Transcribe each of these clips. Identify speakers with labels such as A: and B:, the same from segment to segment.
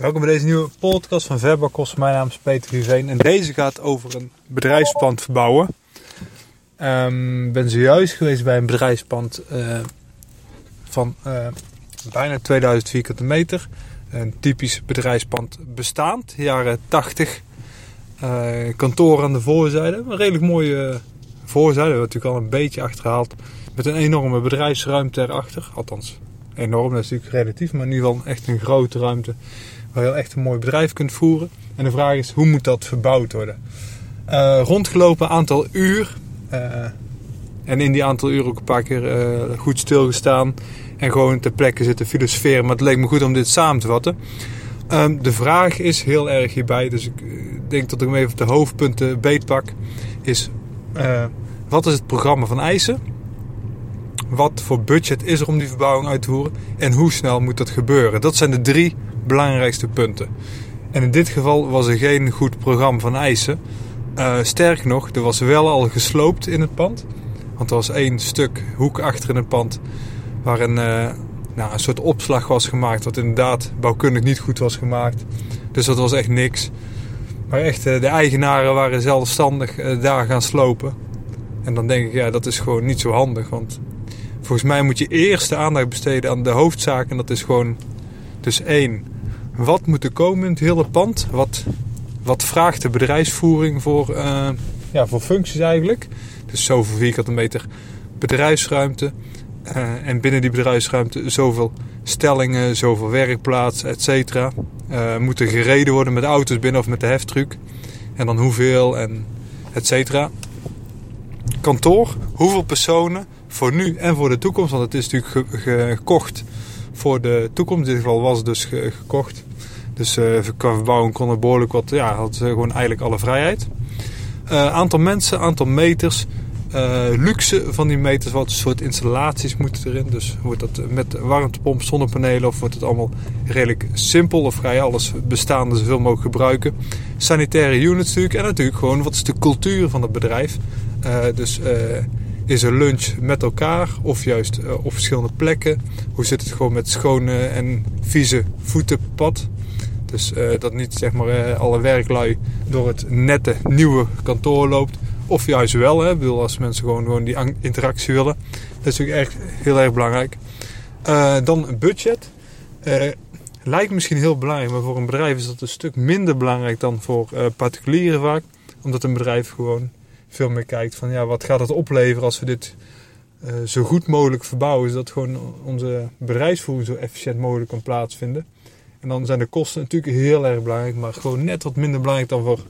A: Welkom bij deze nieuwe podcast van Verbakos. Mijn naam is Peter Riveen en deze gaat over een bedrijfspand verbouwen. Ehm, Ik ben zojuist geweest bij een bedrijfspand uh, van uh, bijna 2000 vierkante meter. Een typisch bedrijfspand bestaand, jaren 80. Uh, kantoor aan de voorzijde, een redelijk mooie voorzijde. Hebben natuurlijk al een beetje achterhaald. Met een enorme bedrijfsruimte erachter. Althans, enorm, dat is natuurlijk relatief. Maar in ieder geval echt een grote ruimte waar je echt een mooi bedrijf kunt voeren. En de vraag is, hoe moet dat verbouwd worden? Uh, rondgelopen aantal uur. Uh, en in die aantal uur ook een paar keer uh, goed stilgestaan. En gewoon ter plekke zitten filosoferen. Maar het leek me goed om dit samen te vatten. Um, de vraag is heel erg hierbij, dus ik denk dat ik hem even op de hoofdpunten beetpak. Is, wat is het programma van eisen? Wat voor budget is er om die verbouwing uit te voeren? En hoe snel moet dat gebeuren? Dat zijn de drie belangrijkste punten. En in dit geval was er geen goed programma van eisen. Uh, sterker nog, er was wel al gesloopt in het pand. Want er was één stuk hoek achter in het pand waar een, uh, nou, een soort opslag was gemaakt. Wat inderdaad bouwkundig niet goed was gemaakt. Dus dat was echt niks. Maar echt, uh, de eigenaren waren zelfstandig daar gaan slopen. En dan denk ik, ja, dat is gewoon niet zo handig. Want volgens mij moet je eerst de aandacht besteden aan de hoofdzaak. En dat is gewoon, dus één, wat moet er komen in het hele pand? Wat, wat vraagt de bedrijfsvoering voor, uh, ja, voor functies eigenlijk? Dus zoveel vierkante meter bedrijfsruimte. Uh, en binnen die bedrijfsruimte zoveel stellingen, zoveel werkplaatsen, et cetera. Uh, moeten gereden worden met auto's binnen of met de heftruck. En dan hoeveel en et cetera. Kantoor, hoeveel personen voor nu en voor de toekomst. Want het is natuurlijk gekocht voor de toekomst. In dit geval was het dus gekocht. Dus uh, qua kon het behoorlijk wat, ja, had ze gewoon eigenlijk alle vrijheid. Uh, aantal mensen, aantal meters, uh, luxe van die meters, wat soort installaties moeten erin. Dus wordt dat met warmtepomp, zonnepanelen of wordt het allemaal redelijk simpel of ga je alles bestaande zoveel mogelijk gebruiken. Sanitaire units natuurlijk en natuurlijk gewoon wat is de cultuur van het bedrijf. dus is er lunch met elkaar of juist op verschillende plekken? Hoe zit het gewoon met schone en vieze voetenpad? Dus uh, dat niet zeg maar, uh, alle werklui door het nette nieuwe kantoor loopt. Of juist wel, hè. bedoel, als mensen gewoon, gewoon die interactie willen. Dat is natuurlijk echt heel erg belangrijk. Dan budget. lijkt misschien heel belangrijk, maar voor een bedrijf is dat een stuk minder belangrijk dan voor particulieren vaak. Omdat een bedrijf gewoon veel meer kijkt van ja, wat gaat het opleveren als we dit zo goed mogelijk verbouwen. Zodat gewoon onze bedrijfsvoering zo efficiënt mogelijk kan plaatsvinden. En dan zijn de kosten natuurlijk heel erg belangrijk, maar gewoon net wat minder belangrijk dan voor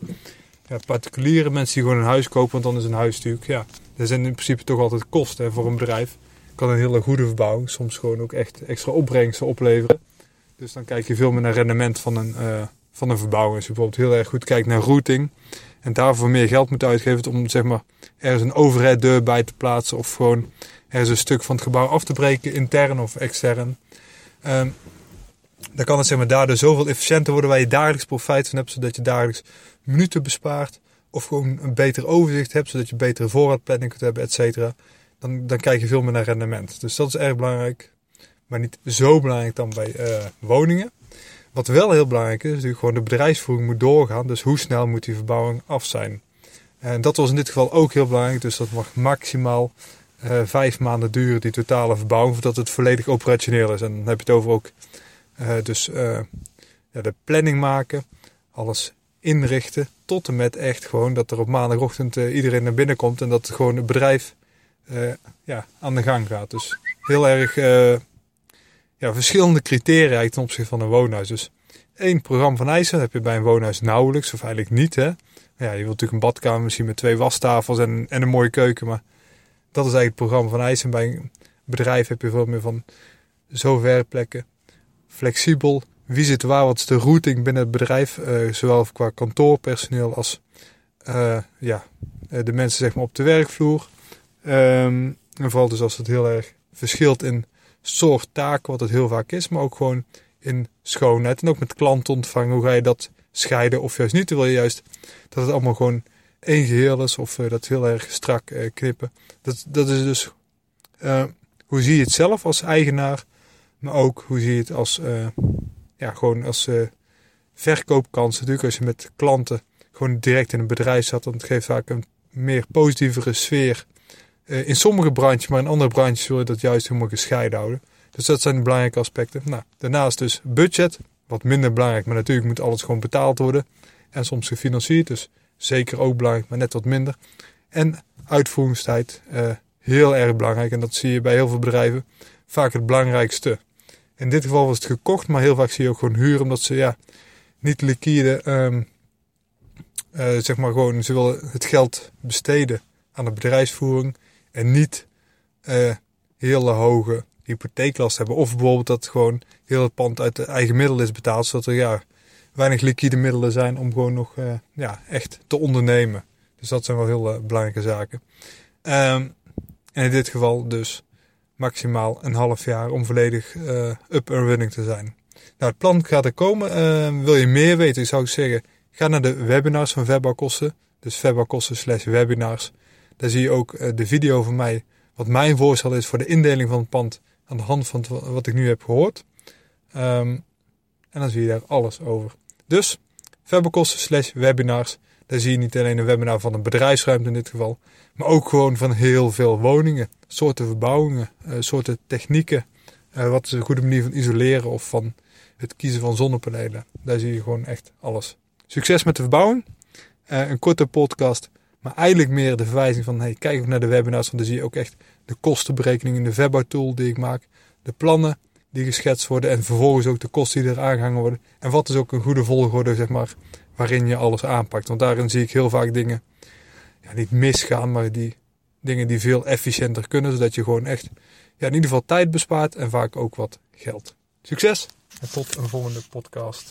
A: ja, particuliere mensen die gewoon een huis kopen. Want dan is een huis natuurlijk, ja, er zijn in principe toch altijd kosten hè, voor een bedrijf. Kan een hele goede verbouwing soms gewoon ook echt extra opbrengsten opleveren. Dus dan kijk je veel meer naar rendement van een, uh, van een verbouwing. Als je bijvoorbeeld heel erg goed kijkt naar routing en daarvoor meer geld moet uitgeven om zeg maar ergens een overheiddeur bij te plaatsen of gewoon ergens een stuk van het gebouw af te breken, intern of extern. Um, dan kan het zeg maar, daardoor zoveel efficiënter worden waar je dagelijks profijt van hebt, zodat je dagelijks minuten bespaart. Of gewoon een beter overzicht hebt, zodat je betere voorraadplanning kunt hebben, et cetera. Dan, dan kijk je veel meer naar rendement. Dus dat is erg belangrijk. Maar niet zo belangrijk dan bij uh, woningen. Wat wel heel belangrijk is, is natuurlijk gewoon de bedrijfsvoering moet doorgaan. Dus hoe snel moet die verbouwing af zijn? En dat was in dit geval ook heel belangrijk. Dus dat mag maximaal uh, vijf maanden duren, die totale verbouwing, voordat het volledig operationeel is. En dan heb je het over ook uh, dus uh, ja, de planning maken, alles inrichten, tot en met echt gewoon dat er op maandagochtend iedereen naar binnen komt en dat gewoon het bedrijf ja, aan de gang gaat. Dus heel erg ja, verschillende criteria ten opzichte van een woonhuis. Dus één programma van eisen heb je bij een woonhuis nauwelijks, of eigenlijk niet. Hè? Ja, je wilt natuurlijk een badkamer misschien met twee wastafels en, en een mooie keuken, maar dat is eigenlijk het programma van eisen. Bij een bedrijf heb je veel meer van zo werkplekken, flexibel, wie zit waar, wat is de routing binnen het bedrijf, uh, zowel qua kantoorpersoneel als uh, ja, de mensen zeg maar, op de werkvloer. Um, en vooral dus als het heel erg verschilt in soort taken, wat het heel vaak is, maar ook gewoon in schoonheid en ook met klantontvang. Hoe ga je dat scheiden of juist niet? Wil je juist dat het allemaal gewoon één geheel is of uh, dat heel erg strak uh, knippen. Dat, dat is dus uh, hoe zie je het zelf als eigenaar, maar ook hoe zie je het als, ja, gewoon als verkoopkans. Natuurlijk als je met klanten gewoon direct in een bedrijf zat, dan geeft vaak een meer positievere sfeer. In sommige branches, maar in andere branches wil je dat juist helemaal gescheiden houden. Dus dat zijn de belangrijke aspecten. Nou, daarnaast dus budget, wat minder belangrijk, maar natuurlijk moet alles gewoon betaald worden. En soms gefinancierd, dus zeker ook belangrijk, maar net wat minder. En uitvoeringstijd, uh, heel erg belangrijk. En dat zie je bij heel veel bedrijven vaak het belangrijkste. In dit geval was het gekocht, maar heel vaak zie je ook gewoon huren, omdat ze ja, niet liquide, um, zeg maar gewoon, ze willen het geld besteden aan de bedrijfsvoering en niet uh, hele hoge hypotheeklast hebben. Of bijvoorbeeld dat gewoon heel het pand uit de eigen middelen is betaald, zodat er ja, weinig liquide middelen zijn om gewoon nog uh, ja, echt te ondernemen. Dus dat zijn wel heel uh, belangrijke zaken. Um, en in dit geval dus maximaal een half jaar om volledig up and running te zijn. Nou, het plan gaat er komen. Ehm, wil je meer weten, zou ik zeggen, ga naar de webinars van Verbakosten. Dus Verbakosten slash webinars. Daar zie je ook de video van mij, wat mijn voorstel is voor de indeling van het pand aan de hand van wat ik nu heb gehoord. Um, en dan zie je daar alles over. Dus, verbekosten slash webinars. Daar zie je niet alleen een webinar van een bedrijfsruimte in dit geval. Maar ook gewoon van heel veel woningen. Soorten verbouwingen, uh, soorten technieken. Uh, wat is een goede manier van isoleren of van het kiezen van zonnepanelen. Daar zie je gewoon echt alles. Succes met de verbouwing. Een korte podcast. Maar eigenlijk meer de verwijzing van hey, kijk ook naar de webinars. Want dan zie je ook echt de kostenberekening in de Verba tool die ik maak. De plannen die geschetst worden en vervolgens ook de kosten die er aangehangen worden. En wat is ook een goede volgorde, zeg maar, waarin je alles aanpakt. Want daarin zie ik heel vaak dingen, ja, niet misgaan, maar die dingen die veel efficiënter kunnen, zodat je gewoon echt, ja, in ieder geval tijd bespaart en vaak ook wat geld. Succes en tot een volgende podcast.